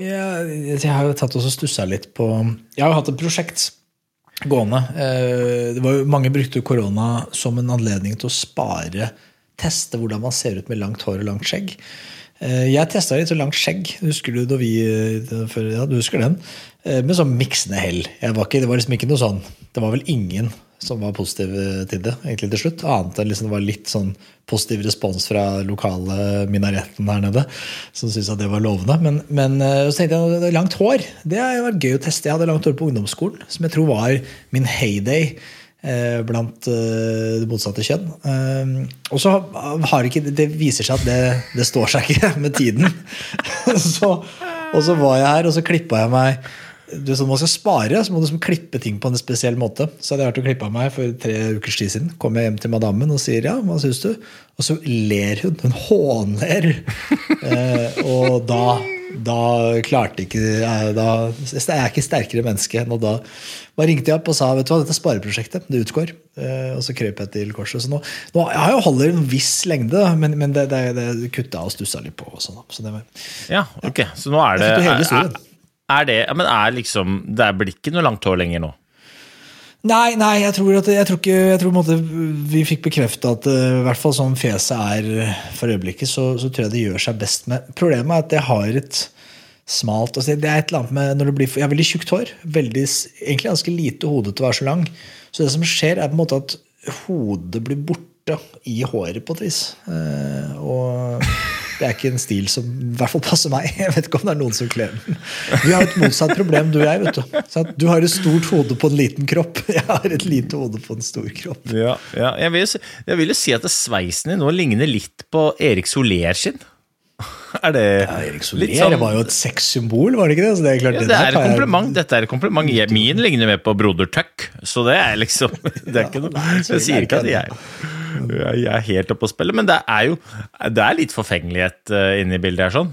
Ja, jeg har jo tatt og stussa litt på Jeg har jo hatt et prosjekt gående. Eh, Det var jo, mange brukte korona som en anledning til å spare, teste hvordan man ser ut med langt hår og langt skjegg. Eh, Jeg testa litt så langt skjegg. Husker du da vi eh, Ja, du husker den? Med sånn miksende hell. Jeg ikke, det var liksom ikke noe sånn Det var vel ingen som var positiv til det egentlig til slutt. Annet enn liksom det var litt sånn positiv respons fra lokale minaretten her nede. Som syntes at det var lovende. Men, men eh, så tenkte jeg langt hår det har vært gøy å teste. Jeg hadde langt hår på ungdomsskolen, som jeg tror var min heyday eh, blant eh, det motsatte kjønn. Eh, og så har ikke Det viser seg at det, det står seg ikke med tiden. så, og så var jeg her, og så klippa jeg meg du, så man skal spare, så må du liksom klippe ting på en spesiell måte. Så hadde jeg vært og klippa meg for tre ukers tid siden. Kommer jeg hjem til madammen og sier ja, hva syns du? Og så ler hun. Hun hånler. eh, og da, da klarte ikke jeg da, Jeg er ikke sterkere menneske enn da bare ringte jeg opp og sa vet du hva, dette spareprosjektet det utgår. Eh, og så krøp jeg til korset. Så nå, nå jeg har jo holder en viss lengde, men, men det, det, det kutta og stussa litt på. Og sånn, så det var, Ja, ok. Så nå er det hele er. Er, det Men er liksom Det blir ikke noe langt hår lenger nå? Nei, nei, jeg tror, at, jeg tror ikke jeg tror måte vi fikk bekrefta at eh, i hvert fall sånn fjeset er eh, for øyeblikket, så, så tror jeg det gjør seg best med Problemet er at jeg har et smalt altså Det er et eller annet med når det blir, Jeg har veldig tjukt hår. Veldig, egentlig ganske lite hode til å være så lang. Så det som skjer, er på en måte at hodet blir borte i håret på et vis. Eh, og det er ikke en stil som i hvert fall passer meg. Jeg vet ikke om det er noen som kler den. Vi har et motsatt problem, du og jeg. vet Du? Du har et stort hode på en liten kropp. Jeg har et lite hode på en stor kropp. Ja, ja jeg, vil, jeg vil jo si at sveisen din nå ligner litt på Erik Soler sin. Er det Ja, Erik Soler sånn- var jo et sexsymbol, var det ikke det? Så det er klart, Ja, det er et jeg- kompliment. Dette er et kompliment. Min ligner mer på Broder Tuck, så det er liksom Det er ikke noe Jeg sier ikke at jeg, jeg er helt oppe å spille, men det er jo Det er litt forfengelighet eh, inne i bildet her, sånn.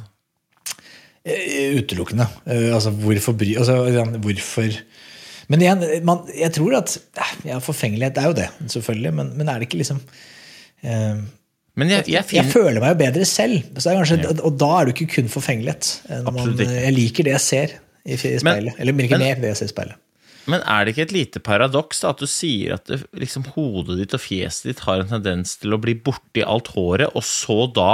Eh, Utelukkende. Eh, Altså, hvorfor bry altså, Hvorfor Men igjen, man, jeg tror at ja, Forfengelighet er jo det, selvfølgelig, men, men er det ikke liksom eh, Men jeg, jeg, Jeg føler meg jo bedre selv, kanskje, og da er du ikke kun forfengelighet. Eh, Man, jeg liker det jeg ser i, speilet. Men-. Eller ikke mer det jeg ser i speilet. men er det ikke et lite paradoks at du sier at det, liksom, hodet ditt og fjeset ditt har en tendens til å bli borti alt håret, og så da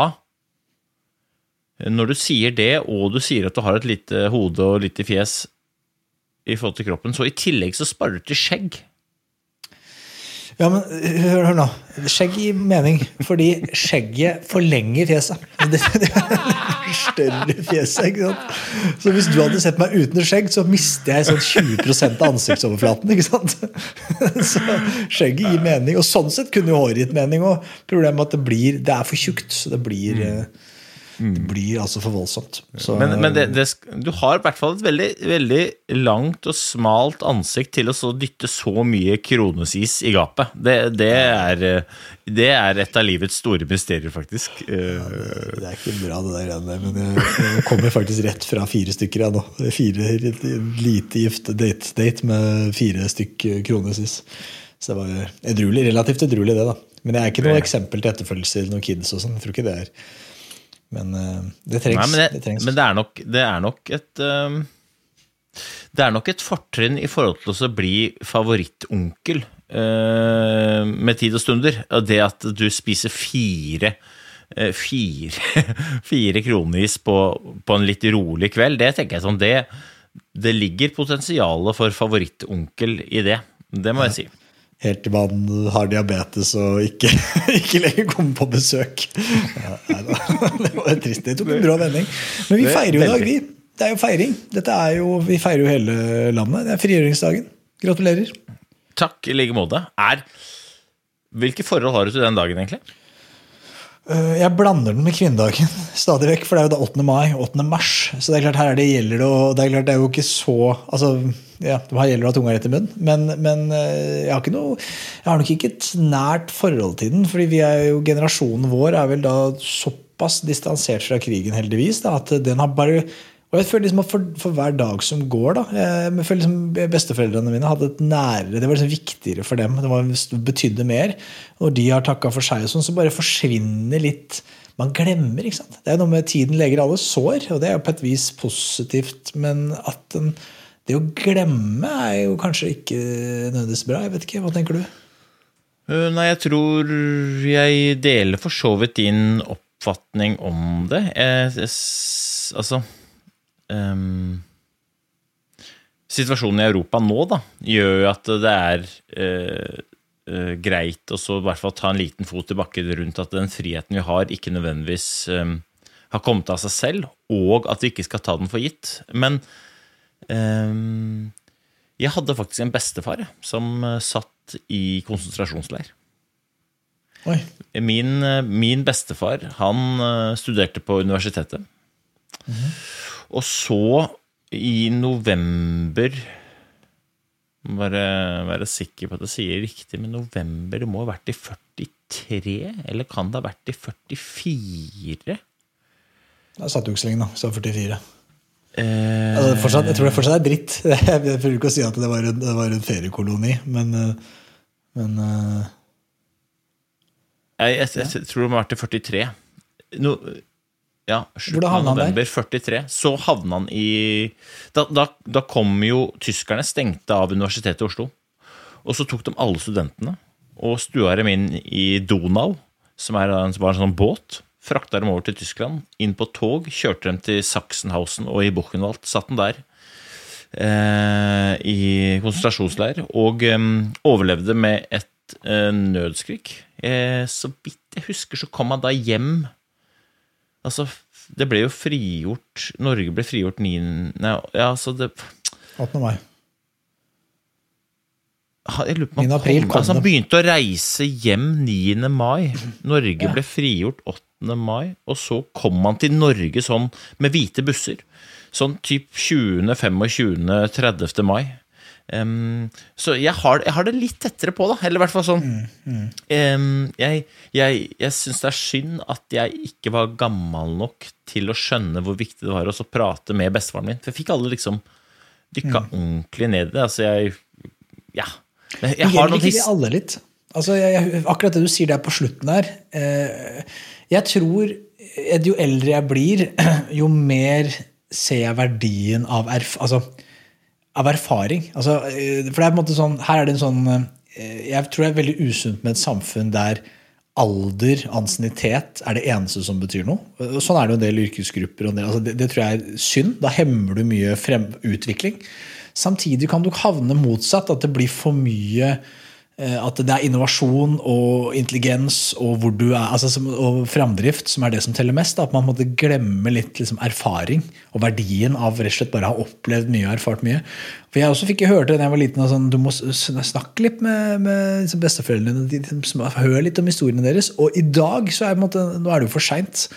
Når du sier det, og du sier at du har et lite hode og lite fjes i forhold til kroppen, så i tillegg så sparer du til skjegg. Ja, men hør, hør nå. Skjegg gir mening, fordi skjegget forlenger fjeset. Det, det større fjeset, ikke sant? Så hvis du hadde sett meg uten skjegg, så mister jeg sånn 20% av ansiktsoverflaten. ikke sant? Så skjegget gir mening, og sånn sett kunne jo håret gitt mening. Og problemet er at det blir, det er for tjukt, så det blir, eh, det blir altså for voldsomt. Så, Men, men det, det, du har i hvert fall et veldig, veldig langt og smalt ansikt til å så dytte så mye kronesis i gapet. Det, det, er, eh, det er et av livets store mysterier, faktisk. Ja, Det er ikke bra, det der greiene men jeg, jeg kommer faktisk rett fra fire stykker. Jeg, nå. Fire lite gifte date-date med fire stykk kronesis. Så det var edruelig, relativt edruelig, det. da. Men det er ikke noe eksempel til etterfølgelse til noen kids. og sånn. Jeg tror ikke det er. Men eh, det trengs. Nei, men det, det trengs. men det, er nok, det er nok et um, Det er nok et fortrinn i forhold til å bli favorittonkel eh, med tid og stunder. Det at du spiser fire eh, Fire, fire kronis på, på en litt rolig kveld, det tenker jeg sånn Det, det ligger potensialet for favorittonkel i det. Det må jeg si. Helt til man har diabetes og ikke, ikke lenger kommer på besøk. Ja. Det var trist. Det tok en brå vending. Men vi er feirer jo i dag, vi. Det er jo feiring. Er jo, vi feirer jo hele landet. Det er frigjøringsdagen. Gratulerer. Takk i like måte. Er Hvilke forhold har du til den dagen, egentlig? Øh, Jeg blander den med kvinnedagen stadig vekk, for det er jo da 8. mai, 8. mars. Så det er klart her er det gjelder det, og det er klart det er jo ikke så altså, ja, Her gjelder det å ha tunga rett i munnen, men, men øh, jeg har noe Jeg har nok ikke et nært forhold til den, fordi jo generasjonen vår er vel da såpass distansert fra krigen, heldigvis, da, at den har bare og jeg føler liksom at for, for hver dag som går, da jeg, jeg føler liksom Besteforeldrene mine hadde et nærere Det var liksom viktigere for dem. Det var, betydde mer. Når de har takka for seg, og sånn, så bare forsvinner litt Man glemmer. ikke sant? Det er noe med Tiden leger alle sår, og det er jo på et vis positivt. Men at den, det å glemme er jo kanskje ikke nødvendigvis bra. Jeg vet ikke, Hva tenker du? Uh, Nei, jeg tror jeg deler for så vidt din oppfatning om det. Jeg, jeg, altså ehm, Situasjonen i Europa nå da, gjør jo at det er uh, uh, greit å så i hvert fall ta en liten fot i bakken rundt at den friheten vi har, ikke nødvendigvis um, har kommet av seg selv, og at vi ikke skal ta den for gitt. Men um, jeg hadde faktisk en bestefar som eh, satt i konsentrasjonsleir. Oi, Min, min bestefar han studerte på universitetet. Og så, i november må Bare være sikker på at jeg sier riktig, men november det må ha vært i 43? Eller kan det ha vært i 44? Da satt du ikke så lenge, da. Så 44. Eh, Altså, fortsatt, jeg tror det fortsatt er dritt. Jeg prøver ikke å si at det var en, det var en feriekoloni, men, øh, men øh, jeg, jeg, jeg, tror det må ha vært i 43. No, ja, han der? november 43. Så havna han i da, da, da kom jo tyskerne stengte av Universitetet i Oslo. Og så tok de alle studentene og stua dem inn i Donau, som er en, var en sånn båt. Frakta dem over til Tyskland, inn på tog, kjørte dem til Sachsenhausen og i Buchenwald. Satt den der eh, i konsentrasjonsleir og eh, overlevde med et eh, nødskrik. Eh, så vidt jeg husker, så kom han da hjem Altså, det ble jo frigjort Norge ble frigjort 9. Nei, ja, altså det 18. mai. Jeg lurer på om han, kom, altså han begynte å reise hjem 9. mai. Norge ble frigjort 8. mai, og så kom han til Norge sånn med hvite busser. Sånn typ 20., 25., 30. mai. Em, så jeg har, jeg har det litt tettere på, da. Eller i hvert fall sånn Mm, em, Jeg, jeg, jeg syns det er synd at jeg ikke var gammel nok til å skjønne hvor viktig det var å prate med bestefaren min. For jeg fikk alle liksom dykka Mm. ordentlig ned i det. Altså, jeg Ja. Jeg, jeg har noen his... alle litt? Altså, akkurat det du sier der på slutten der eh, Jeg tror eh, jo eldre jeg blir, jo mer ser jeg verdien av, erf altså, av erfaring. Altså, eh, for det er på en måte sånn Her er det en sånn eh, Jeg tror det er veldig usunt med et samfunn der alder, ansiennitet, er det eneste som betyr noe. Sånn er det jo en del yrkesgrupper. En del, altså det, det tror jeg er synd. Da hemmer du mye frem, utvikling. Samtidig kan du havne motsatt, at det blir for mye At det er innovasjon og intelligens og, er, altså, og framdrift som er det som teller mest. Da. At man måtte glemme litt liksom, erfaring og verdien av rett og slett bare ha opplevd mye og erfart mye. For Jeg også fikk høre det da jeg var liten sånn, du må snakke litt med, med liksom, besteforeldrene dine. Hør litt om historiene deres. Og i dag så er, måte, nå er det jo for seint.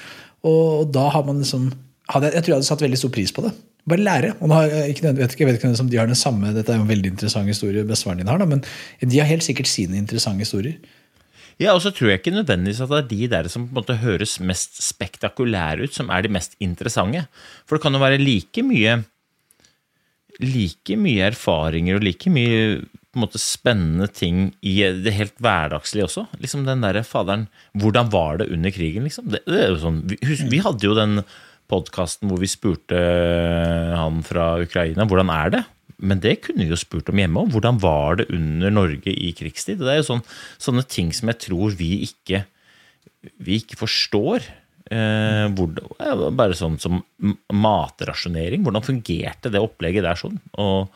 Og, og da har man liksom hadde, Jeg tror jeg hadde satt veldig stor pris på det. Bare lære. Og har ikke, jeg vet ikke, jeg vet ikke om de har den samme Dette er jo en veldig interessant historie bestefaren din har, da, men de har helt sikkert sine interessante historier. Ja, og så tror jeg ikke nødvendigvis at det er de der som på en måte høres mest spektakulære ut, som er de mest interessante. For det kan jo være like mye like mye erfaringer og like mye måte spennende ting i det helt hverdagslige også. Liksom den derre faderen Hvordan var det under krigen, liksom? Det, det sånn, vi, vi hadde jo den podkasten hvor vi spurte han fra Ukraina hvordan er det. men det kunne vi jo spurt om hjemme òg. Hvordan var det under Norge i krigstid? Det er jo sånn, sånne ting som jeg tror vi ikke, vi ikke forstår. Eh, hvor, bare sånn som matrasjonering. Hvordan fungerte det opplegget der sånn? Og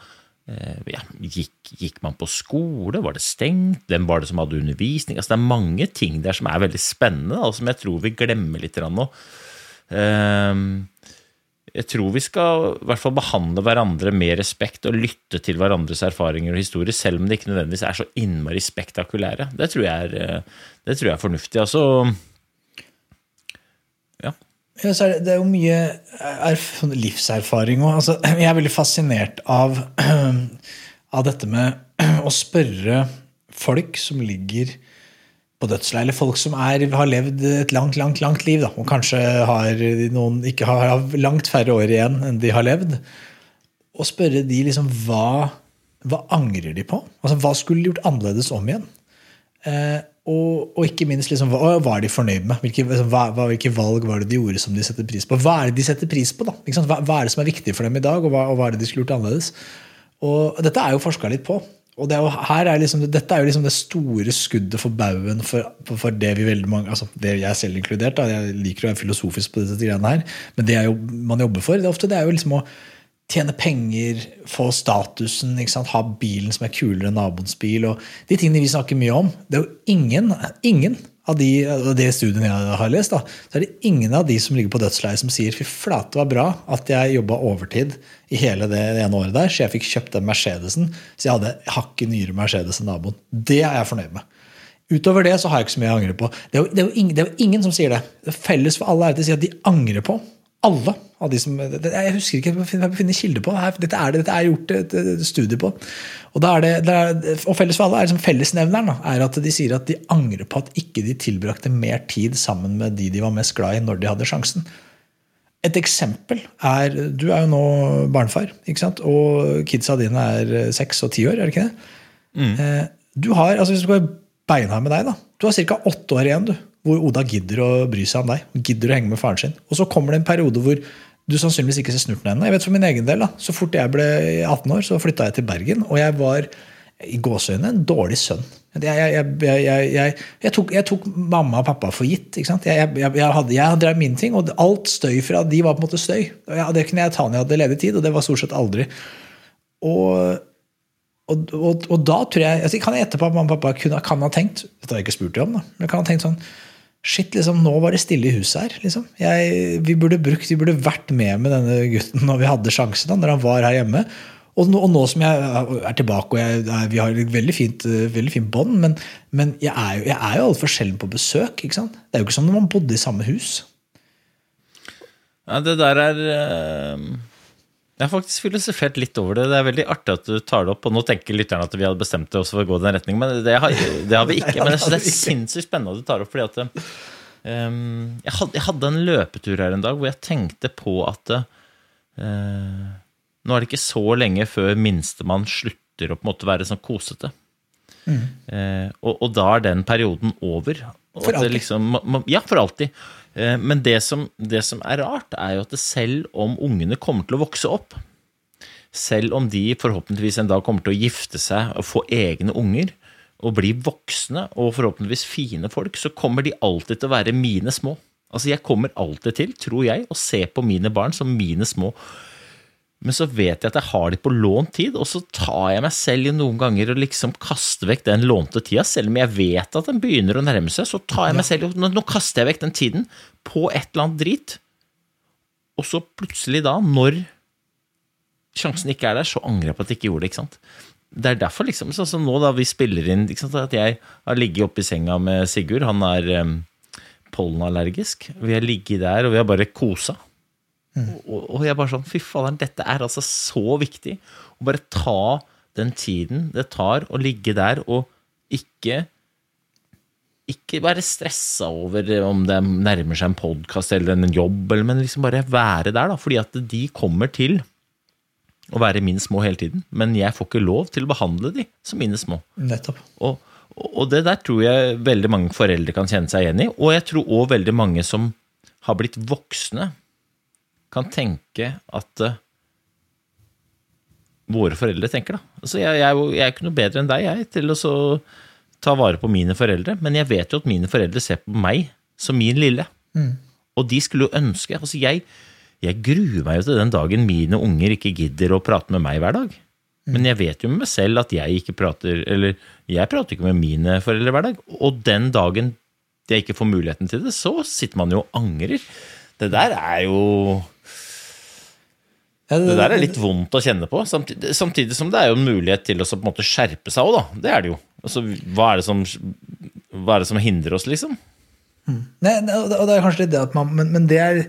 eh, ja, gikk, gikk, man på skole? Var det stengt? Hvem var det som hadde undervisning? Altså, det er mange ting der som er veldig spennende, og som jeg tror vi glemmer litt nå. Eh, jeg tror vi skal i hvert fall behandle hverandre med respekt og lytte til hverandres erfaringer og historier, selv om det ikke nødvendigvis er så innmari spektakulære. Det tror jeg er, det tror jeg er fornuftig. Altså ja. ja er det, det, er jo mye livserfaring òg. Altså, jeg er veldig fascinert av, av dette med å spørre folk som ligger på dødsleiet, eller folk som er, har levd et langt langt, langt liv, da, og kanskje har noen ikke har, langt færre år igjen enn de har levd, og spørre de liksom hva, hva angrer de på? Altså, Hva skulle de gjort annerledes om igjen? Eh, og, og, ikke minst liksom, hva er de fornøyd med? Hvilke, liksom, hva, hvilke, valg var det de gjorde som de setter pris på? Hva er det de setter pris på? da? Hva, hva, er det som er viktig for dem i dag, og hva, og hva er det de skulle gjort annerledes? Og Dette er jo forska litt på. Og det er jo, her er liksom, Dette er jo liksom det store skuddet for baugen for, for, det vi veldig mange altså det jeg selv inkludert. Da, jeg liker å være filosofisk på disse greiene her, men det jo, man jobber for, det er ofte det er jo liksom å tjene penger, få statusen, ha bilen som er kulere enn naboens bil. og De tingene vi snakker mye om. Det er jo ingen, ingen av de, det studiene jeg har lest, da, så er det ingen av de som ligger på dødsleiet som sier fy flate, var bra at jeg jobba overtid i hele det ene året der, så jeg fikk kjøpt den Mercedesen. Så jeg hadde hakket nyere Mercedes enn naboen. Det er jeg fornøyd med. Utover det så har jeg ikke så mye jeg angrer på. Det er, jo, det, er ingen, det er, jo, ingen, som sier det. det felles for alle er at de sier at de angrer på alle av de som Jeg husker ikke, jeg finner kilder på. Dette er, det, dette er gjort et, et studie på. Og, det, det er, og felles for alle er liksom fellesnevneren er at de sier at de angrer på at ikke de tilbrakte mer tid sammen med de de var mest glad i, når de hadde sjansen. Et eksempel er Du er jo nå barnefar, ikke sant? og kidsa dine er seks og ti år, er det ikke det? Mm. Eh, du har, altså Hvis du går beinhard med deg, da, du har ca. åtte år igjen. du hvor Oda gidder å bry seg om deg. Gidder å henge med faren sin. Og så kommer det en periode hvor du sannsynligvis ikke ser snurten ennå. Jeg vet for min egen del, da, Så fort jeg ble 18 år, så flytta jeg til Bergen. Og jeg var i gåseøynene en dårlig sønn. Jeg, jeg, jeg, tok, jeg, tok, mamma og pappa for gitt. Jeg, hadde, jeg drev mine ting, og alt støy fra de var på en måte støy. Det kunne jeg ta når jeg hadde ledig tid, og det var stort sett aldri. Og, og, og, og da tror jeg altså, Kan jeg gjette på at mamma og pappa kunne, kan ha tenkt Dette har jeg ikke spurt dem om, da, men kan ha tenkt sånn Shit, liksom, nå var det stille i huset her. Liksom. Jeg, vi burde brukt, vi burde vært med med denne gutten når vi hadde sjansen, da, når han var her hjemme. Og nå, og nå, som jeg er tilbake, og jeg, vi har et veldig fint, veldig fint bånd, men, men, jeg er jo, jeg er jo altfor sjelden på besøk. Det er jo ikke som når man bodde i samme hus. Ja, det der er uh jeg har faktisk filosofert litt over det. Det er veldig artig at du tar det opp. Og nå tenker lytterne at vi hadde bestemt det for å gå den retningen, men det har, det har vi ikke. Men jeg synes det er sinnssykt spennende at du tar det opp, fordi at um, jeg, hadde, jeg, hadde, en løpetur her en dag hvor jeg tenkte på at uh, nå er det ikke så lenge før minstemann slutter å på en måte være sånn kosete. Mm. Uh, og, og, da er den perioden over. for alltid? Liksom, ja, for alltid. Eh, men det som, det som, er rart, er jo at selv om ungene kommer til å vokse opp, selv om de forhåpentligvis en dag kommer til å gifte seg og få egne unger, og bli voksne og forhåpentligvis fine folk, så kommer de alltid til å være mine små. Altså Jeg kommer alltid til, tror jeg, å se på mine barn som mine små. Men så vet jeg at jeg har de på lånt tid, og så tar jeg meg selv noen ganger og liksom kaster vekk den lånte tida. Selv om jeg vet at den begynner å nærme seg, så tar jeg meg selv nå, nå kaster jeg vekk den tiden på et eller annet drit. Og så plutselig da, når sjansen ikke er der, så angrer jeg på at jeg ikke gjorde det. ikke sant? Det er derfor, liksom, sånn som nå da vi spiller inn ikke sant, At jeg har ligget oppe i senga med Sigurd. Han er um, pollenallergisk. Vi har ligget der, og vi har bare kosa. Mm. Og, og, jeg bare sånn Fy faderen, dette er altså så viktig. Å bare ta den tiden det tar å ligge der og ikke ikke være stressa over om det nærmer seg en podkast eller en jobb, men liksom bare være der, da. Fordi at de kommer til å være mine små hele tiden. Men jeg får ikke lov til å behandle de som mine små. Nettopp. Og, og det der tror jeg veldig mange foreldre kan kjenne seg igjen i. Og jeg tror òg veldig mange som har blitt voksne, kan tenke at våre foreldre tenker. da. Altså, jeg, jeg, jeg er ikke noe bedre enn deg jeg, til å så ta vare på mine foreldre, men jeg vet jo at mine foreldre ser på meg som min lille. Og de skulle jo ønske altså jeg, jeg gruer meg jo til den dagen mine unger ikke gidder å prate med meg hver dag. Men jeg vet jo med meg selv at jeg ikke prater Eller jeg prater ikke med mine foreldre hver dag. Og den dagen jeg ikke får muligheten til det, så sitter man jo og angrer. Det der er jo det der er litt vondt å kjenne på, samtidig, samtidig som det er jo en mulighet til å så på en måte skjerpe seg òg, da. Det er det jo. Altså, hva, er det som, hva er det som hindrer oss, liksom? Nei, nei, og det- er kanskje litt det at man Men, men det er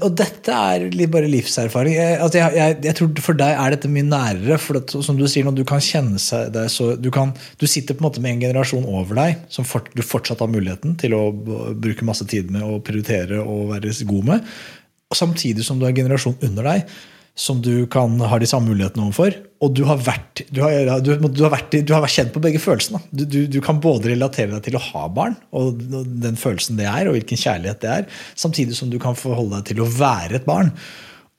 Og dette er bare livserfaring. Jeg, altså jeg, jeg, jeg tror For deg er dette mye nærere. For at, som du sier, når du kan kjenne seg det, så du, kan, du sitter på en måte med en generasjon over deg som fort, du fortsatt har muligheten til å bruke masse tid med og prioritere og være god med. Og samtidig som du har en generasjon under deg som du kan ha de samme mulighetene overfor. Og du har vært, du har, du, du har vært, du har vært kjent på begge følelsene. Du, kan både relatere deg til å ha barn, og den følelsen det er, og hvilken kjærlighet det er, samtidig som du kan forholde deg til å være et barn.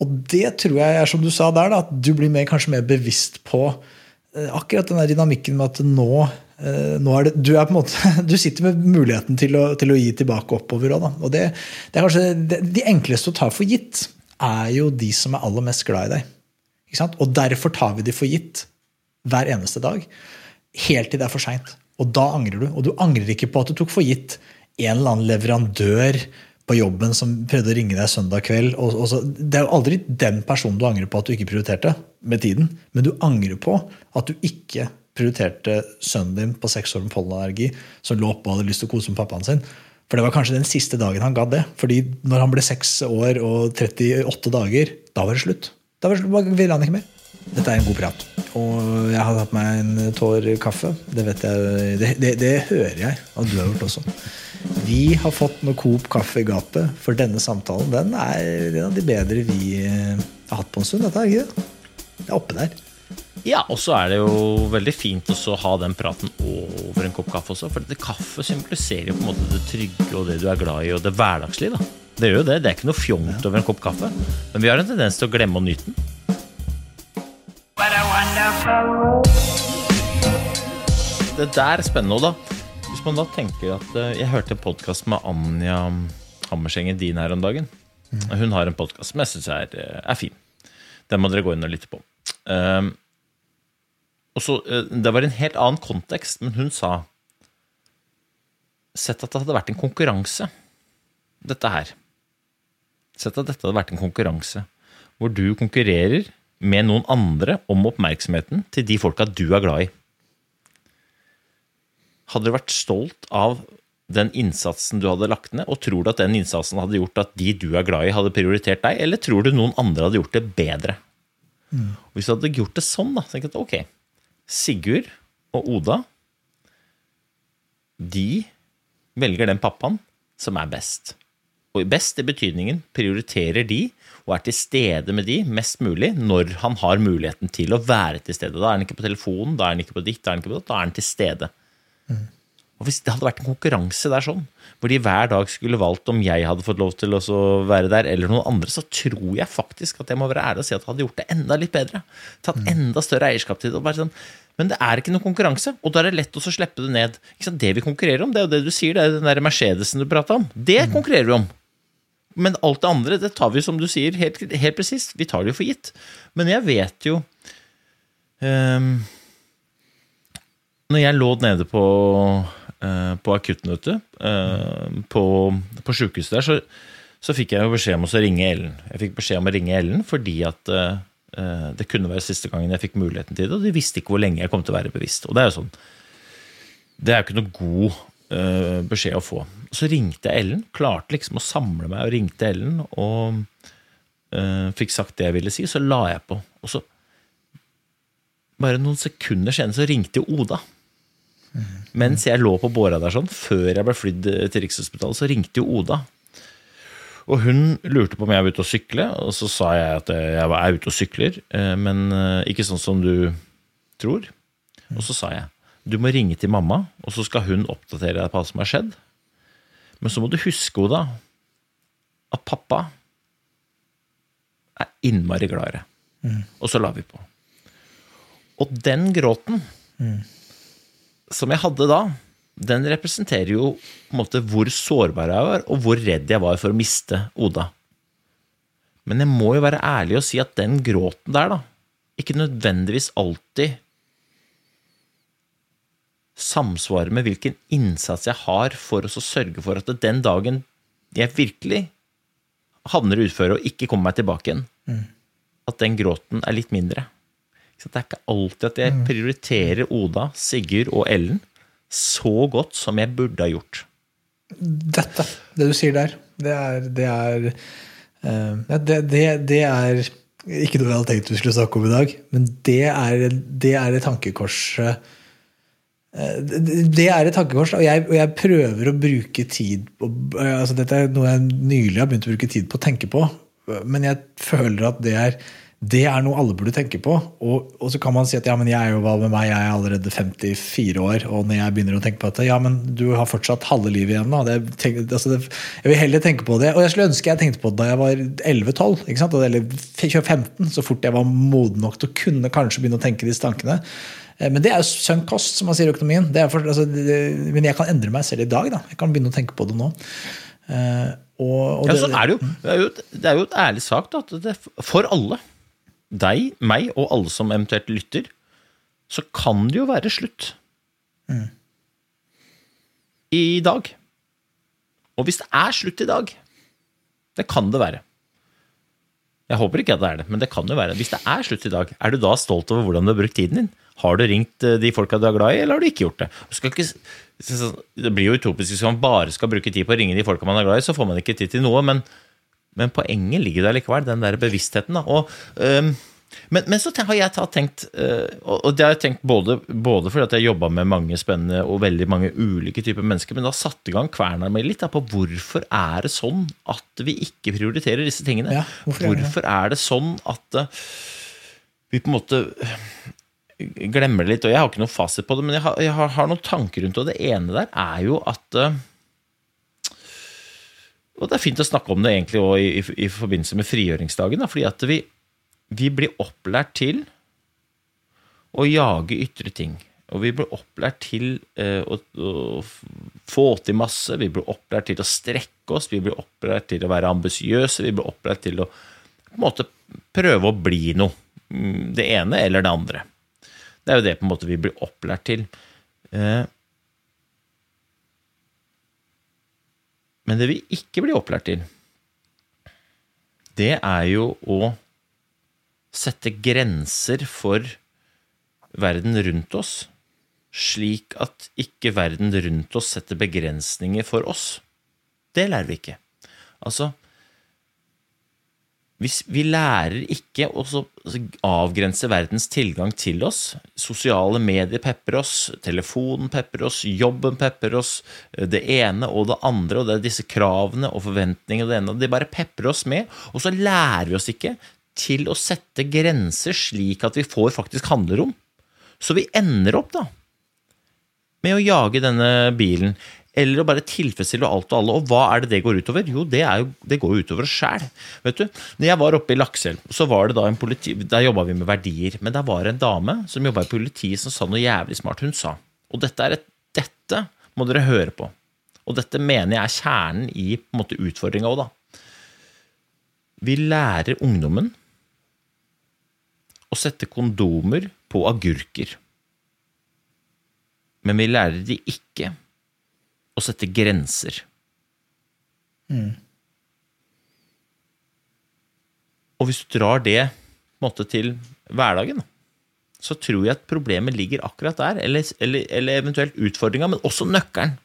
Og det tror jeg er som du sa der, da, at du blir mer, kanskje mer bevisst på eh, akkurat den dynamikken med at nå, eh, nå er det, du, er måte, du sitter med muligheten til å, til å gi tilbake oppover òg. Og det, det er kanskje de enkleste å ta for gitt, er jo de som er aller mest glad i deg. Og derfor tar vi de for gitt hver eneste dag. Helt til det er for seint. Og da angrer du. Og du angrer ikke på at du tok for gitt en eller annen leverandør på jobben som prøvde å ringe deg søndag kveld. Og, og så, det er jo aldri den personen du angrer på at du ikke prioriterte med tiden, men du angrer på at du ikke prioriterte sønnen din på seks år med pollenallergi, som lå oppe og hadde lyst til å kose med pappaen sin. For det var kanskje den siste dagen han gadd det. fordi når han ble seks år og 38 dager, da var det slutt. Da var det slutt, ville han ikke mer. Dette er en god prat. Og jeg har tatt meg en tår kaffe. Det vet jeg, det, det, det hører jeg at du har gjort også. Vi har fått noe Coop kaffe i gapet, for denne samtalen den er en av de bedre vi eh, har hatt på en stund. Dette er ikke det? Det er oppe der. Ja, og så er det jo veldig fint å ha den praten over en kopp kaffe også. For det kaffe symboliserer jo på en måte det trygge og det du er glad i, og det hverdagslige. da. Det gjør jo det. Det er ikke noe fjongt over en kopp kaffe. Men vi har en tendens til å glemme å nyte den. Det der er spennende da. Hvis man da tenker at eh, Jeg hørte en podkast med Anja Hammerseng Edin her om dagen. Hun har en podkast som jeg syns er, eh, er fin. Den må dere gå inn og lytte på. Um, så, eh, Det var en helt annen kontekst, men hun sa Sett at det hadde vært en konkurranse, dette her. Sett at dette hadde vært en konkurranse hvor du konkurrerer med noen andre om oppmerksomheten til de folka du er glad i. Hadde du vært stolt av den innsatsen du hadde lagt ned, og tror du at den innsatsen hadde gjort at de du er glad i, hadde prioritert deg, eller tror du noen andre hadde gjort det bedre? Mm. Hvis du hadde gjort det sånn, da, så tenker jeg at ok, Sigurd og Oda, de velger den pappaen som er best. Og best i betydningen prioriterer de og er til stede med de mest mulig når han har muligheten til å være til stede. Da er han ikke på telefonen, da er han ikke på ditt, da er han ikke på datt, da er han til stede. Og Hvis det hadde vært en konkurranse der sånn, hvor de hver dag skulle valgt om jeg hadde fått lov til å være der, eller noen andre, så tror jeg faktisk at jeg må være ærlig og si at jeg hadde gjort det enda litt bedre. Tatt enda større eierskap til det. sånn, Men det er ikke noen konkurranse, og da er det lett å slippe det ned. Det vi konkurrerer om, det er jo det du sier, det er den der Mercedesen du prata om. Det konkurrerer vi om. Men alt det andre, det tar vi, som du sier, helt, helt presist. Vi tar det jo for gitt. Men jeg vet jo um, Når jeg lå nede på, på akutten, vet eh, på, på sjukehuset der, så, så fikk jeg jo beskjed om å ringe Ellen. Jeg fikk beskjed om å ringe Ellen fordi at eh, eh, det kunne være siste gangen jeg fikk muligheten til det, og de visste ikke hvor lenge jeg kom til å være bevisst. Og det er jo sånn Det er jo ikke noe god uh, beskjed å få. Så ringte jeg Ellen, klarte liksom å samle meg og ringte Ellen og uh, fikk sagt det jeg ville si, så la jeg på. Og så, bare noen sekunder senere, så ringte jo Oda. Mens jeg lå på båra der sånn, før jeg ble flydd eh, til Rikshospitalet, så ringte jo Oda. Og hun lurte på om jeg var ute og sykle, og så sa jeg at jeg var- er ute og sykler, eh, men eh, ikke sånn som du tror. Og så sa jeg du må ringe til mamma, og så skal hun oppdatere deg på hva som har skjedd. Men så må du huske, Oda, at pappa er innmari glad i deg. Og så la vi på. Og den gråten som jeg hadde da, den representerer jo på en måte hvor sårbar jeg var, og hvor redd jeg var for å miste Oda. Men jeg må jo være ærlig og si at den gråten der, da, ikke nødvendigvis alltid samsvarer med hvilken innsats jeg har for å sørge for at den dagen jeg virkelig havner i uføre og ikke kommer meg tilbake igjen, at den gråten er litt mindre. Så det er ikke alltid at jeg prioriterer Oda, Sigurd og Ellen så godt som jeg burde ha gjort. Dette, det du sier der, det er Det er, eh, det, det, det er ikke noe jeg hadde tenkt vi skulle snakke om i dag, men det er, det er et tankekors eh, det er et tankekors, og jeg, og jeg prøver å bruke tid på altså Dette er noe jeg nylig har begynt å bruke tid på å tenke på, men jeg føler at det er, det er noe alle burde tenke på. Og, og så kan man si at ja, men jeg er jo hva med meg, jeg er allerede 54 år, og når jeg begynner å tenke på dette, ja, men du har fortsatt halve livet igjen. da, det, tenk, altså det, Jeg vil heller tenke på det. Og jeg skulle ønske jeg tenkte på det da jeg var 11-12, eller 15, så fort jeg var moden nok til å kunne kanskje begynne å tenke disse tankene. Eh, Men det er jo sunk cost, som man sier i økonomien. Det er for, altså, det, men jeg kan endre meg selv i dag. da. Jeg kan begynne å tenke på det nå. Uh, og, og Ja, sånn er det jo. Det er jo, et- det er jo et ærlig sak da, at det, for alle, deg, meg og alle som eventuelt lytter, så kan det jo være slutt. I dag. Og hvis det er slutt i dag, det kan det være. Jeg håper ikke at det er det, men det kan jo være. Hvis det er slutt i dag, er du da stolt over hvordan du har brukt tiden din? Har du ringt eh, de folka du er glad i, eller har du ikke gjort det? Ikke, det blir jo utopisk hvis man bare skal bruke tid på å ringe de folka man er glad i, så får man ikke tid til noe, men, men poenget ligger der likevel, den der bevisstheten. Da. Og, um, men, men så har jeg tenkt, øh, og det har jeg tenkt både, både fordi at jeg jobba med mange spennende og veldig mange ulike typer mennesker, men da satte i gang kverna mi litt da, på hvorfor er det sånn at vi ikke prioriterer disse tingene? Ja, hvorfor er det det? hvorfor er det sånn at øh, vi på en måte glemmer det litt, og jeg har ikke noe fasit på det, men jeg har, jeg har, har noen tanker rundt det, og det ene der er jo at øh, og det er fint å snakke om det egentlig i, i, i forbindelse med frigjøringsdagen, da, fordi at vi, vi blir opplært til å jage ytre ting. Og vi blir opplært til eh, å, å få til masse, vi blir opplært til å strekke oss, vi blir opplært til å være ambisiøse, vi blir opplært til å på en måte prøve å bli noe. Mm, Det ene eller det andre. Det er jo det på en måte vi blir opplært til. Eh, Men det vi ikke blir opplært til, det er jo å sette grenser for verden rundt oss, slik at ikke verden rundt oss setter begrensninger for oss. Det lærer vi ikke. Altså, hvis vi lærer ikke å avgrense verdens tilgang til oss Sosiale medier pepper oss, telefonen pepper oss, jobben pepper oss, det ene og det andre, og det er disse kravene og forventningene og det ene, og de bare pepper oss med, og så lærer vi oss ikke til å sette grenser slik at vi får faktisk handlerom. Så vi ender opp da med å jage denne bilen, eller å bare tilfredsstille alt og alle. Og hva er det det går utover? Jo, det, jo, det går jo utover oss sjæl. Når jeg var oppe i Lakselv, så var det da en politi... Der jobba vi med verdier. Men der var en dame som jobba i politiet, som sa noe jævlig smart. Hun sa, og dette et Dette må dere høre på. Og dette mener jeg er kjernen i på utfordringa òg, da. Vi lærer ungdommen å sette kondomer på agurker men vi lærer de ikke å sette grenser. Og hvis du drar det måte, til hverdagen, så tror jeg at problemet ligger akkurat der, eller, eller, eller eventuelt utfordringa, men også nøkkelen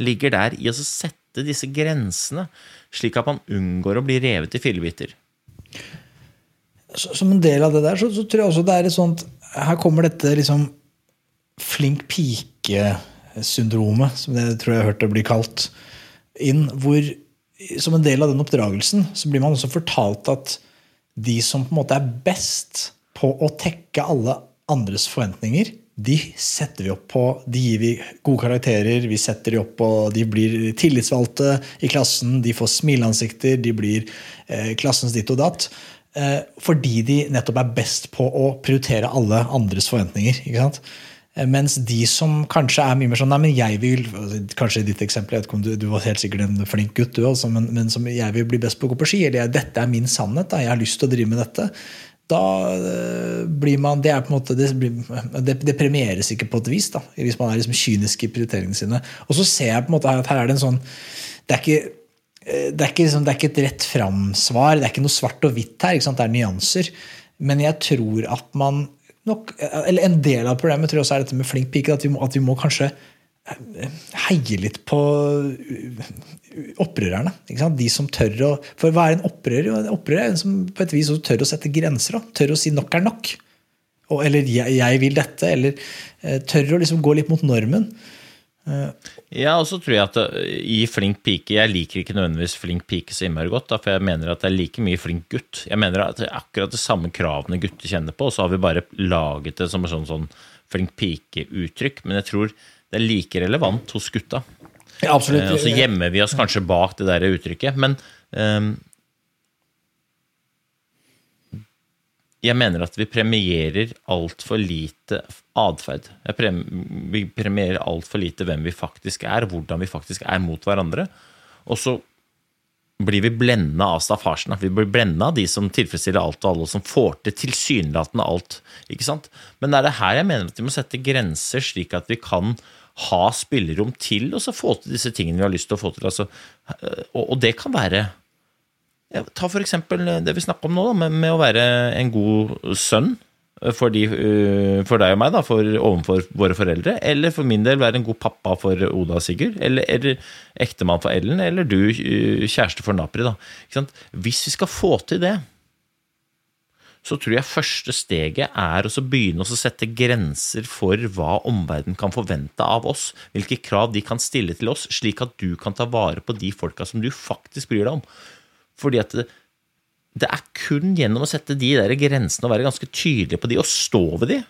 ligger der i å sette disse grensene, slik at man unngår å bli revet i fillebiter. Som en del av det der, så, så tror jeg også det er et sånt Her kommer dette liksom flink pike-syndromet, som det tror jeg har hørt det blir kalt, inn. Hvor som en del av den oppdragelsen så blir man også fortalt at de som på en måte er best på å tekke alle andres forventninger, de setter vi opp på, de gir vi gode karakterer, vi setter de opp på, de blir tillitsvalgte i klassen, de får smileansikter, de blir eh, klassens ditt og datt. eh, fordi de nettopp er best på å prioritere alle andres forventninger. ikke sant? Eh, Mens de som kanskje er mye mer sånn Nei, men jeg vil Kanskje i ditt eksempel, jeg vet ikke om du, du var helt sikkert en flink gutt, du også, men, men som jeg vil bli best på å gå på ski. Eller dette er min sannhet. Da, jeg har lyst til å drive med dette. Da eh, blir man Det er på en måte det, det, det premieres ikke på et vis, da, hvis man er liksom kynisk i prioriteringene sine. Og så ser jeg på en måte at her er det en sånn Det er ikke eh, det er, ikke, liksom, det er ikke et rett fram-svar. Det er ikke noe svart og hvitt her. Det er nyanser. Men jeg tror at man nok, eller En del av problemet tror jeg også er dette med flink pike. At vi må, at vi må kanskje heie litt på opprørerne. De som tør å For hva er en opprører? En opprører er en som på et vis også tør å sette grenser. Da. Tør å si 'nok er nok'. Eller jeg, 'jeg vil dette'. Eller eh, tør å liksom gå litt mot normen. Ja, og så tror jeg at uh, i Flink pike Jeg liker ikke nødvendigvis Flink pike så innmari godt, da, for jeg mener at det er like mye flink gutt. Jeg mener at det er akkurat de samme kravene gutter kjenner på, og så har vi bare laget det som et sånn, sånn Flink pike-uttrykk. Men jeg tror det er like relevant hos gutta. Ja, absolutt. Eh, og så gjemmer vi oss kanskje bak det der uttrykket. Men um, jeg mener at vi premierer altfor lite atferd. Vi premierer altfor lite hvem vi faktisk er, hvordan vi faktisk er mot hverandre. Og så blir vi blenda av staffasjen. Vi blir blenda av de som tilfredsstiller alt og alle, og som får til tilsynelatende alt. ikke sant? Men det er det her jeg mener at vi må sette grenser, slik at vi kan ha spillerom til og så få til disse tingene vi har lyst til å få til. Altså, og, det kan være Ta for eksempel det vi snakker om nå, da, med, med å være en god sønn for, de, for, deg og meg, da, for, overfor våre foreldre. Eller for min del være en god pappa for Oda og Sigurd. Eller, eller ektemann for Ellen. Eller du, kjæreste for Napri. Da. Hvis vi skal få til det, så tror jeg første steget er å begynne å sette grenser for hva omverdenen kan forvente av oss. Hvilke krav de kan stille til oss, slik at du kan ta vare på de folka som du faktisk bryr deg om. Fordi at det, det er kun gjennom å sette de der grensene og være ganske tydelig på de og stå ved de,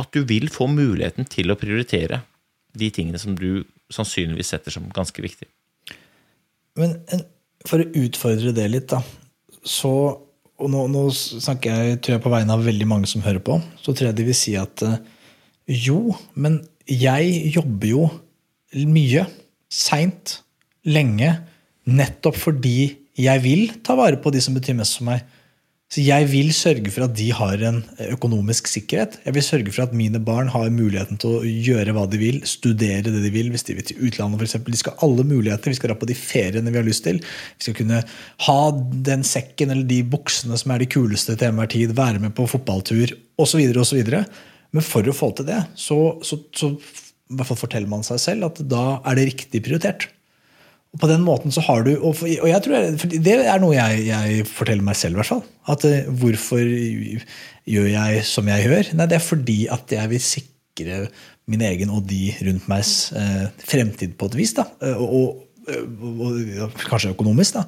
at du vil få muligheten til å prioritere de tingene som du sannsynligvis setter som ganske viktig. Men for å utfordre det litt, da, så Og nå, nå snakker jeg tror jeg på vegne av veldig mange som hører på. Så tror jeg de vil si at eh, jo, men jeg jobber jo mye, seint, lenge, nettopp fordi jeg vil ta vare på de som betyr mest for meg. Så jeg vil sørge for at de har en økonomisk sikkerhet. Jeg vil sørge for at mine barn har muligheten til å gjøre hva de vil, studere det de vil, hvis de vil til utlandet f.eks. De skal ha alle muligheter. Vi skal dra på de feriene vi har lyst til. Vi skal kunne ha den sekken eller de buksene som er de kuleste til enhver tid, være med på fotballtur osv. osv. Men for å få til det, så, så, så forteller man seg selv at da er det riktig prioritert. Og på den måten så har du Og, og jeg tror det er noe jeg, jeg, forteller meg selv, i hvert fall. At uh, hvorfor gjør jeg som jeg gjør? Nei, det er fordi at jeg vil sikre min egen og de rundt megs uh, fremtid på et vis. da, uh, og, og, og, kanskje økonomisk. da.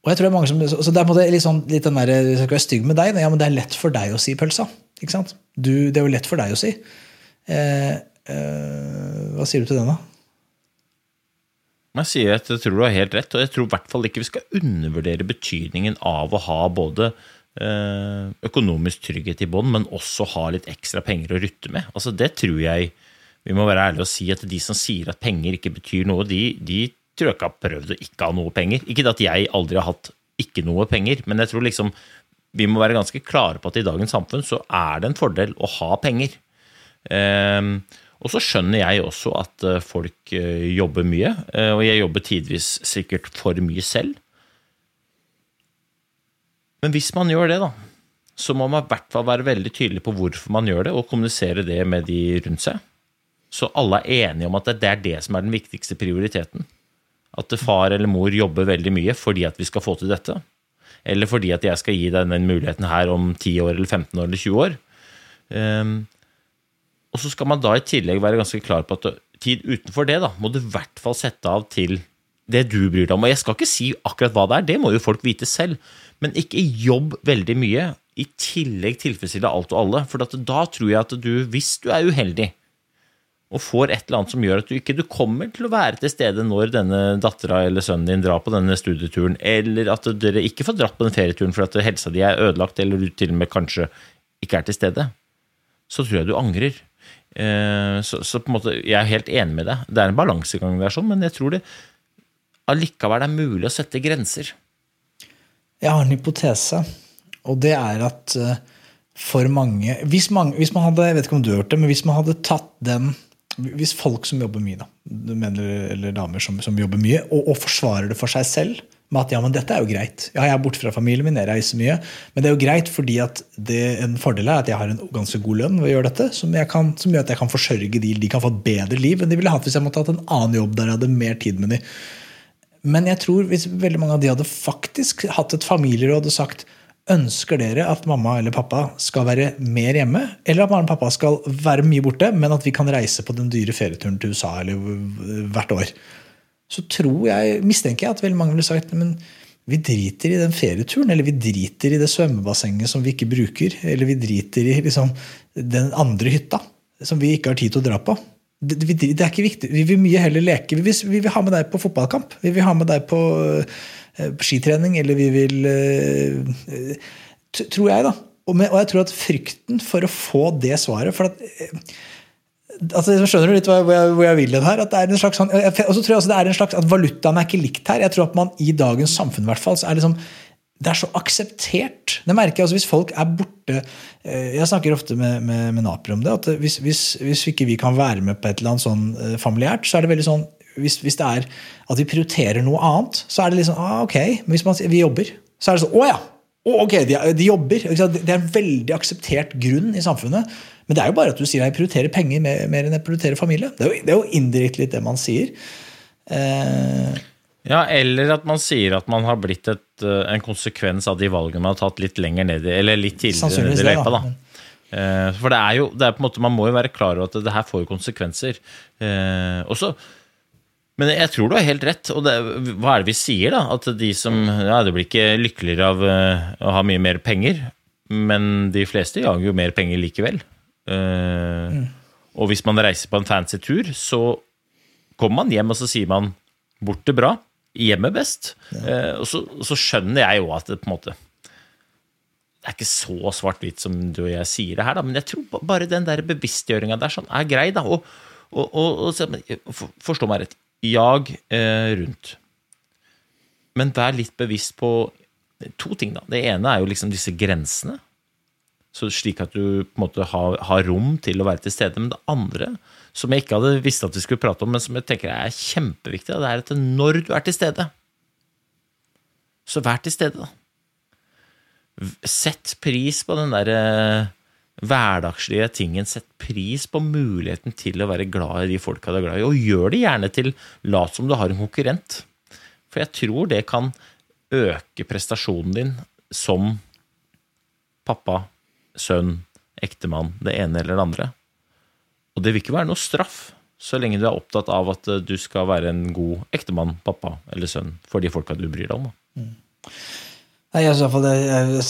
og jeg tror det er mange som, så det er litt, sånn, litt den der, Jeg skal være stygg med deg, ja, men det er lett for deg å si pølsa. ikke sant? Du, det er jo lett for deg å si. hva sier du til den, da? Jeg sier at jeg tror du har helt rett, og jeg tror i hvert fall ikke vi skal undervurdere betydningen av å ha både eh, økonomisk trygghet i bånn, men også ha litt ekstra penger å rutte med. Altså Det tror jeg vi må være ærlige og si at de som sier at penger ikke betyr noe, de, de tror jeg ikke har prøvd å ikke ha noe penger. Ikke at jeg aldri har hatt ikke noe penger, men jeg tror liksom vi må være ganske klare på at i dagens samfunn så er det en fordel å ha penger. Eh, og så skjønner jeg også at eh, folk eh, jobber mye, eh, og jeg jobber tidvis sikkert for mye selv. Men hvis man gjør det, da, så må man i hvert fall være veldig tydelig på hvorfor man gjør det, og kommunisere det med de rundt seg. Så alle er enige om at det er det som er den viktigste prioriteten. At far eller mor jobber veldig mye fordi at vi skal få til dette. Eller fordi at jeg skal gi deg den muligheten her om 10 år eller 15 år eller 20 år. Og så skal man da i tillegg være ganske klar på at tid utenfor det da, må du i hvert fall sette av til det du bryr deg om. Og jeg skal ikke si akkurat hva det er, det må jo folk vite selv. Men ikke jobb veldig mye, i tillegg tilfredsstille alt og alle. For da tror jeg at du, hvis du er uheldig, og får et eller annet som gjør at du ikke du kommer til å være til stede når denne dattera eller sønnen din drar på denne studieturen, eller at dere ikke får dratt på den ferieturen fordi helsa di er ødelagt, eller du til og med kanskje ikke er til stede, så tror jeg du angrer. Eh, så, så, på en måte, jeg er helt enig med deg. Det er en balansegang der, sånn, men jeg tror det allikevel er mulig å sette grenser. Jeg har en hypotese, og det er at eh, for mange hvis, mange hvis, man hadde jeg vet ikke om du har hørt det, men hvis man hadde tatt den Hvis folk som jobber mye, da, menn eller damer som, som jobber mye, og, og, forsvarer det for seg selv med at ja, men dette er jo greit. Ja, jeg er borte fra familien min, jeg reiser mye. Men det er jo greit fordi at det, en fordel er at jeg har en ganske god lønn ved å gjøre dette, som, kan, som, gjør at jeg kan forsørge de. De kan få et bedre liv enn de ville hatt hvis jeg måtte hatt en annen jobb der jeg hadde mer tid med dem. Men jeg tror hvis veldig mange av de hadde faktisk hatt et familieråd og sagt Ønsker dere at mamma eller pappa skal være mer hjemme, eller at mamma og pappa skal være mye borte, men at vi kan reise på den dyre ferieturen til USA eller hvert år? Så tror jeg, mistenker jeg at veldig mange ville sagt men vi driter i den ferieturen, eller vi driter i det svømmebassenget som vi ikke bruker, eller vi driter i liksom, den andre hytta som vi ikke har tid til å dra på. Det, det, er ikke viktig. Vi vil mye heller leke. Vi vil, vi vil ha med deg på fotballkamp. Vi vil ha med deg på på skitrening, eller vi vil eh, Tror jeg, da. Og, jeg tror at frykten for å få det svaret for at eh, altså, Skjønner du litt hvor jeg, hvor jeg vil den her? at det er en slags, sånn, Og så tror jeg også det er en slags at Valutaen er ikke likt her. Jeg tror at man i dagens samfunn hvert fall, så er liksom, det er så akseptert. Det merker jeg også Hvis folk er borte Jeg snakker ofte med, med, med Naper om det. at hvis, hvis, hvis, ikke vi kan være med på et eller annet sånn familiært, så er det veldig sånn hvis, hvis, det er at vi prioriterer noe annet, så er det liksom ah, ok, men hvis man, vi jobber, så er det sånn å ja, Å, ok, de, de, jobber. Det er en veldig akseptert grunn i samfunnet. Men det er jo bare at du sier at jeg prioriterer penger mer, mer enn jeg prioriterer familie. Det er jo, det er jo indirekte litt det man sier. Eh, ja, eller at man sier at man har blitt et, eh, en konsekvens av de valgene man har tatt litt lenger ned i, eller litt tidligere ned i løypa. da. Eh, for det er jo, det er på en måte, Man må jo være klar over at det her får konsekvenser. Eh, også, men jeg tror du har helt rett. Og det, hva er det vi sier, da? At de som Ja, det blir ikke lykkeligere av uh, å ha mye mer penger, men de fleste jager jo mer penger likevel. Uh, mm. Og hvis man reiser på en fancy tur, så kommer man hjem, og så sier man 'borte bra', hjemme best. Ja. Uh, og så, så, skjønner jeg jo at det på en måte det er ikke så svart-hvitt som du og jeg sier det her, da, men jeg tror bare den der bevisstgjøringa der sånn, er grei. da, og, og, og, og Forstå meg rett jag eh, rundt. Men vær litt bevisst på to ting. da. Det ene er jo liksom disse grensene. Så slik at du på en måte har, har, rom til å være til stede. Men det andre, som jeg ikke hadde visst at vi skulle prate om, men som jeg tenker er kjempeviktig, det er at når du er til stede, så vær til stede, da. Sett pris på den derre hverdagslige tingen. Sett pris på muligheten til å være glad i de folka du er glad i, og gjør det gjerne til lat som du har en konkurrent. For jeg tror det kan øke prestasjonen din som pappa, sønn, ektemann, det ene eller det andre. Og det vil ikke være noe straff så lenge du er opptatt av at du skal være en god ektemann, pappa eller sønn for de folka du bryr deg om. Mm. Nei, jeg, det,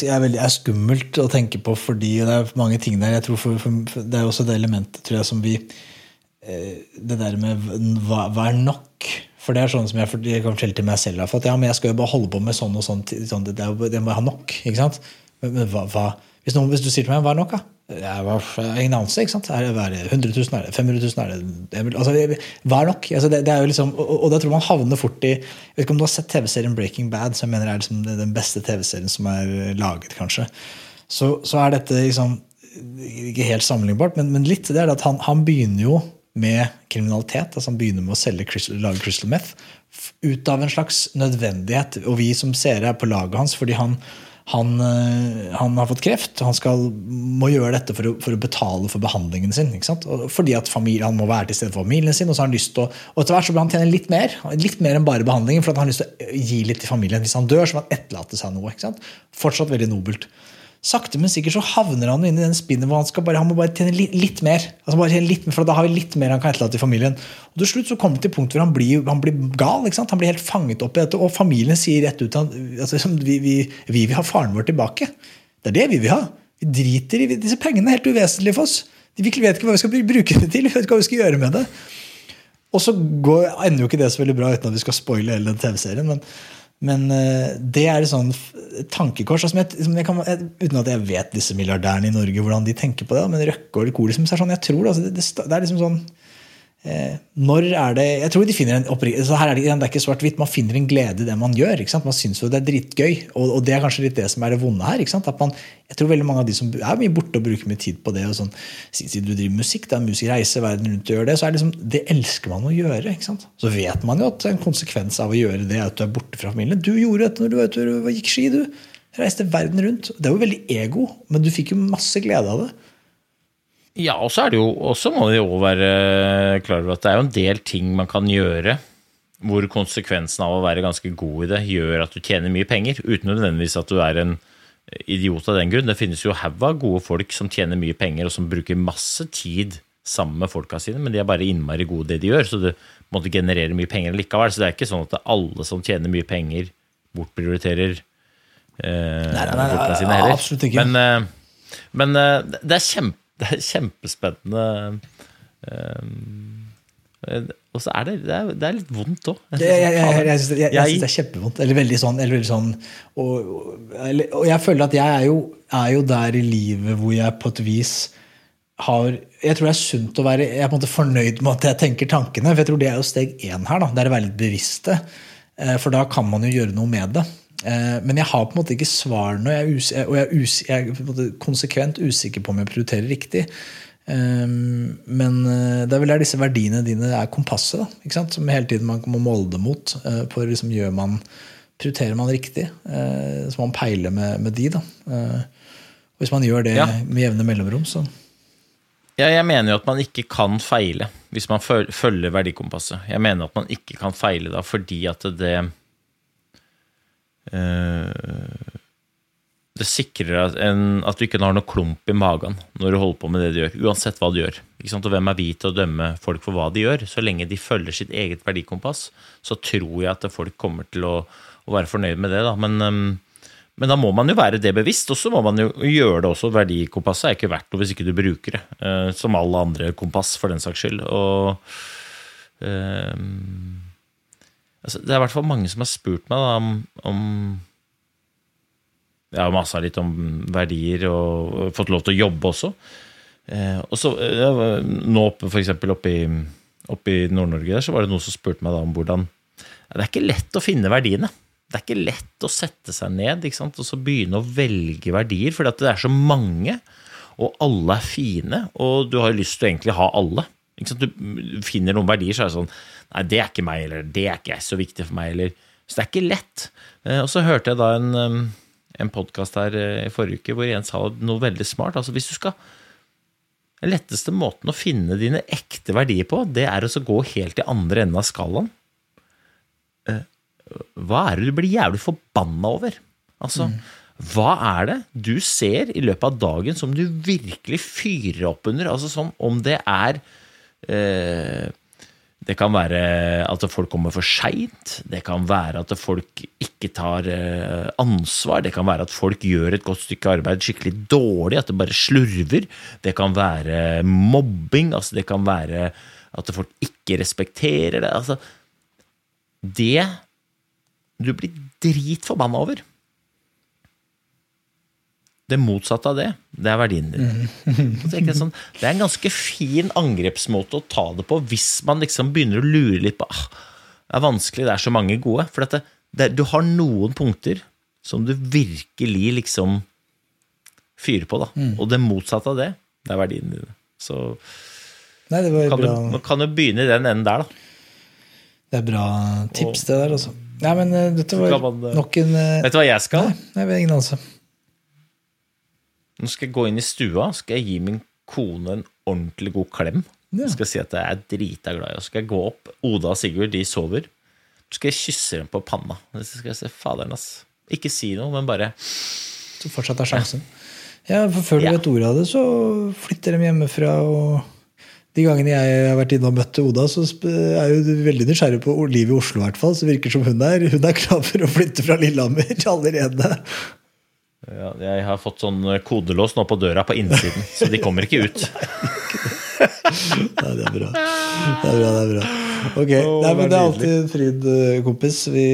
er, veldig, er skummelt å tenke på fordi det er mange ting der. jeg tror for, for, Det er også det elementet tror jeg, som vi eh, Det der med hva, hva er nok? For det er sånn som jeg, jeg kan fortelle til meg selv. At, ja, men jeg skal jo bare holde på med sånn og sånn. sånn det, det, det må jeg ha nok. ikke sant? Men, men hva, hva, hvis, noen, hvis, du sier til meg hva er nok, da? Jeg har ingen anelse. ikke sant? Er det, er det 100 000? Er det 500 000? Er det, altså, hva er nok? Altså, det, det, er liksom, og, og da tror man havner fort i Jeg vet ikke om du har sett TV-serien Breaking Bad, som jeg mener er liksom den beste TV-serien som er laget, kanskje. Så, så, er dette liksom ikke helt sammenlignbart, men, men litt. det er at han, han, begynner jo med kriminalitet. altså Han begynner med å selge crystal, lage crystal meth ut av en slags nødvendighet. Og vi som seere er på laget hans fordi han han, eh, han, har fått kreft. Han skal, må gjøre dette for å, for å betale for behandlingen sin. Fordi at familie, Han må være til stede for familien sin. Og så har han lyst til å, og etter hvert så vil han tjene litt mer litt mer enn bare behandlingen, for han har lyst til å gi litt til familien. Hvis han dør, så må han etterlate seg noe. Fortsatt veldig nobelt sakte, men sikkert så havner han inn i den spinnen hvor han, skal bare, han må bare tjene litt, litt mer. Altså bare tjene litt, for Da har vi litt mer han kan etterlate til familien. Og til slutt så kommer det til punkt hvor han blir, han blir gal. Han blir helt fanget opp i dette, og familien sier rett ut at altså, vi, vi, vi, vil ha faren vår tilbake. Det er det vi vil ha. Vi driter i disse pengene. er helt uvesentlige for oss. De virkelig vet ikke hva vi skal bruke det til. Vi vet ikke hva vi skal gjøre med det. Og så går, ender jo ikke det så veldig bra uten at vi skal spoile hele den TV-serien. Men, men eh, det er et sånn tankekors. Altså, jeg, jeg kan, jeg, uten at jeg vet disse milliardærene i Norge hvordan de tenker på det, men Røkke og Kohl liksom, er sånn, jeg tror altså, det, det, det er liksom sånn når er det Jeg tror de finner en så her er det, det er ikke svart-hvitt. Man finner en glede i det man gjør. Man syns jo det er dritgøy. Og, og, det er kanskje litt det som er det vonde her. Man, jeg tror veldig mange av de som er mye borte og bruker mye tid på det, og sånn, siden du driver musikk, da, musikk reiser verden rundt og gjør det, så er det, liksom, det elsker man å gjøre. Så vet man jo at en konsekvens av å gjøre det er at du er borte fra familien. Du gjorde dette når du var ute og gikk ski. du Reiste verden rundt. Det er jo veldig ego, men du fikk jo masse glede av det. Ja, og så er det jo også må vi også være klar over at det er jo en del ting man kan gjøre hvor konsekvensen av å være ganske god i det gjør at du tjener mye penger, uten nødvendigvis at du er en idiot av den grunn. Det finnes jo haug av gode folk som tjener mye penger, og som bruker masse tid sammen med folka sine, men de er bare innmari gode i det de gjør, så det måtte generere mye penger likevel. Så det er ikke sånn at alle som tjener mye penger, bortprioriterer eh, nei, nei, nei, folka sine heller. Absolutt ikke. Men, eh, men eh, det er kjempe det er kjempespennende. Um, og så er det, det, er, det er litt vondt òg. Jeg, jeg, jeg, jeg syns det, er kjempevondt. Eller veldig sånn. Eller veldig sånn og, og, jeg føler at jeg er jo, er jo, der i livet hvor jeg på et vis har Jeg tror det er sunt å være jeg er på en måte fornøyd med at jeg tenker tankene. For jeg tror det er jo steg én her. Da, det er å være litt bevisste. Eh, for da kan man jo gjøre noe med det. Eh, men jeg har på en måte ikke svarene, og jeg er, us, jeg er konsekvent usikker på om jeg prioriterer riktig. Ehm, men eh, det er vel der disse verdiene dine er kompasset, da, som hele tiden man må måle det mot. Eh, for liksom gjør man, Prioriterer man riktig, så må man peile med, med de. da. Og hvis man gjør det ja. med jevne mellomrom, så ja, jeg mener jo at man ikke kan feile hvis man følger verdikompasset. Jeg mener at man ikke kan feile da fordi at det det sikrer at, en, at, du ikke har noe klump i magen når du holder på med det du gjør, uansett hva du gjør. Og hvem er vi til å dømme folk for hva de gjør? Så lenge de følger sitt eget verdikompass, så tror jeg at folk kommer til å, å være fornøyd med det. Da. Men, um, men, da må man jo være det bevisst, og så må man jo gjøre det også. Verdikompasset er ikke verdt noe hvis ikke du bruker det, uh, som alle andre kompass, for den saks skyld. Og uh, altså, Det er i hvert fall mange som har spurt meg da, om, om Jeg har masa litt om verdier og, og, fått lov til å jobbe også. Eh, og så eh, Nå for eksempel oppe i, i Nord-Norge der, så var det noen som spurte meg da om hvordan Det er ikke lett å finne verdiene. Det er ikke lett å sette seg ned ikke sant? og så begynne å velge verdier, for det er så mange, og alle er fine, og du har lyst til å egentlig ha alle. Du finner noen verdier, så er det sånn Nei, det er ikke meg, eller det er ikke så viktig for meg, eller Så det er ikke lett. Eh, og så hørte jeg da en, en podkast her eh, i forrige uke hvor en sa noe veldig smart. Altså hvis du skal Den letteste måten å finne dine ekte verdier på, det er å gå helt i andre enden av skalaen. Eh, hva er det du blir jævlig forbanna over? Altså, mm. hva er det du ser i løpet av dagen som du virkelig fyrer opp under? Altså sånn om det er det kan være at folk kommer for seint. Det kan være at folk ikke tar eh, ansvar. Det kan være at folk gjør et godt stykke arbeid skikkelig dårlig, at det bare slurver. Det kan være mobbing. Altså det kan være at folk ikke respekterer det. Altså, det du blir dritforbanna over, det motsatte av det, det er verdien din. Mm. Sånn, det er en ganske fin angrepsmåte å ta det på hvis man liksom begynner å lure litt på ah, Det er vanskelig, det er så mange gode. For det, det, du har noen punkter som du virkelig liksom fyrer på. da. Mm. Og det motsatte av det, det er verdien din. Så Nei, kan, du, kan du begynne i den enden der, da. Det er bra tips, det der, altså. Nei, men uh, dette var man, uh, nok en uh, Vet du hva jeg skal? Nei, jeg vet ingen anelse. Nå skal jeg gå inn i stua skal jeg gi min kone en ordentlig god klem. Ja. Skal jeg si at jeg er drita glad i henne. Skal jeg gå opp. Oda og Sigurd de sover. Så skal jeg kysse dem på panna. Så skal jeg se faderen, ass. Ikke si noe, men bare Så fortsatt er sjansen. Ja, for Før du ja. vet ordet av det, så flytter de hjemmefra. og de gangene jeg har vært inne og møtt Oda, så er hun veldig nysgjerrig på livet i Oslo. I hvert fall, så virker som hun er, hun er klar for å flytte fra Lillehammer allerede. Ja, jeg har fått sånn kodelås nå på døra på innsiden, så de kommer ikke ut. Nei, det er bra. Det er bra, det er bra. Ok, Nei, men Det er alltid en fryd, eh, kompis. Vi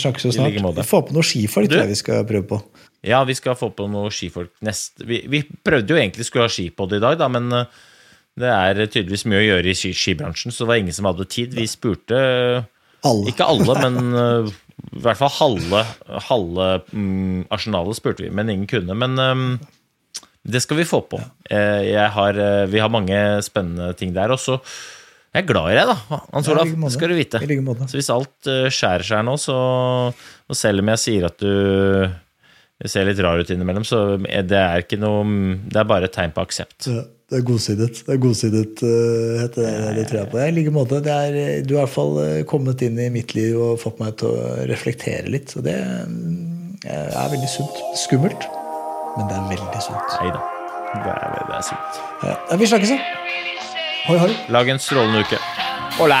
snakkes jo snart. Vi på noen skifolk, tror jeg vi skal prøve på. Ja, vi skal få på noen skifolk neste vi, vi prøvde jo egentlig skulle ha skipod i dag, da, men eh, det er tydeligvis mye å gjøre i skibransjen, så det var ingen som hadde tid. Vi spurte eh, Alle. Ikke alle, men eh, i hvert fall halve, halve mm, arsenalet spurte vi, men ingen kunne. Men um, det skal vi få på. Eh, Jeg har, eh, vi har mange spennende ting der. Og så jeg er glad i deg, da, Hans Ja, Olav. like skal du vite. Så hvis alt eh, skjærer seg nå, så Og selv om jeg sier at du ser litt rar ut innimellom, så det er ikke noe Det er bare et tegn på aksept. Ja, det er godsidet. Det er godsidet, uh, heter det. Det tror jeg på. Jeg, like måte. Det er, du har i hvert fall eh, kommet inn i mitt liv og fått meg til å reflektere litt. Og det mm, er veldig sunt. Skummelt, men det er veldig sunt. Nei da. Det er, det er sunt. Ja, vi snakkes, da. Hoi, hoi. Lag en strålende uke. Hola!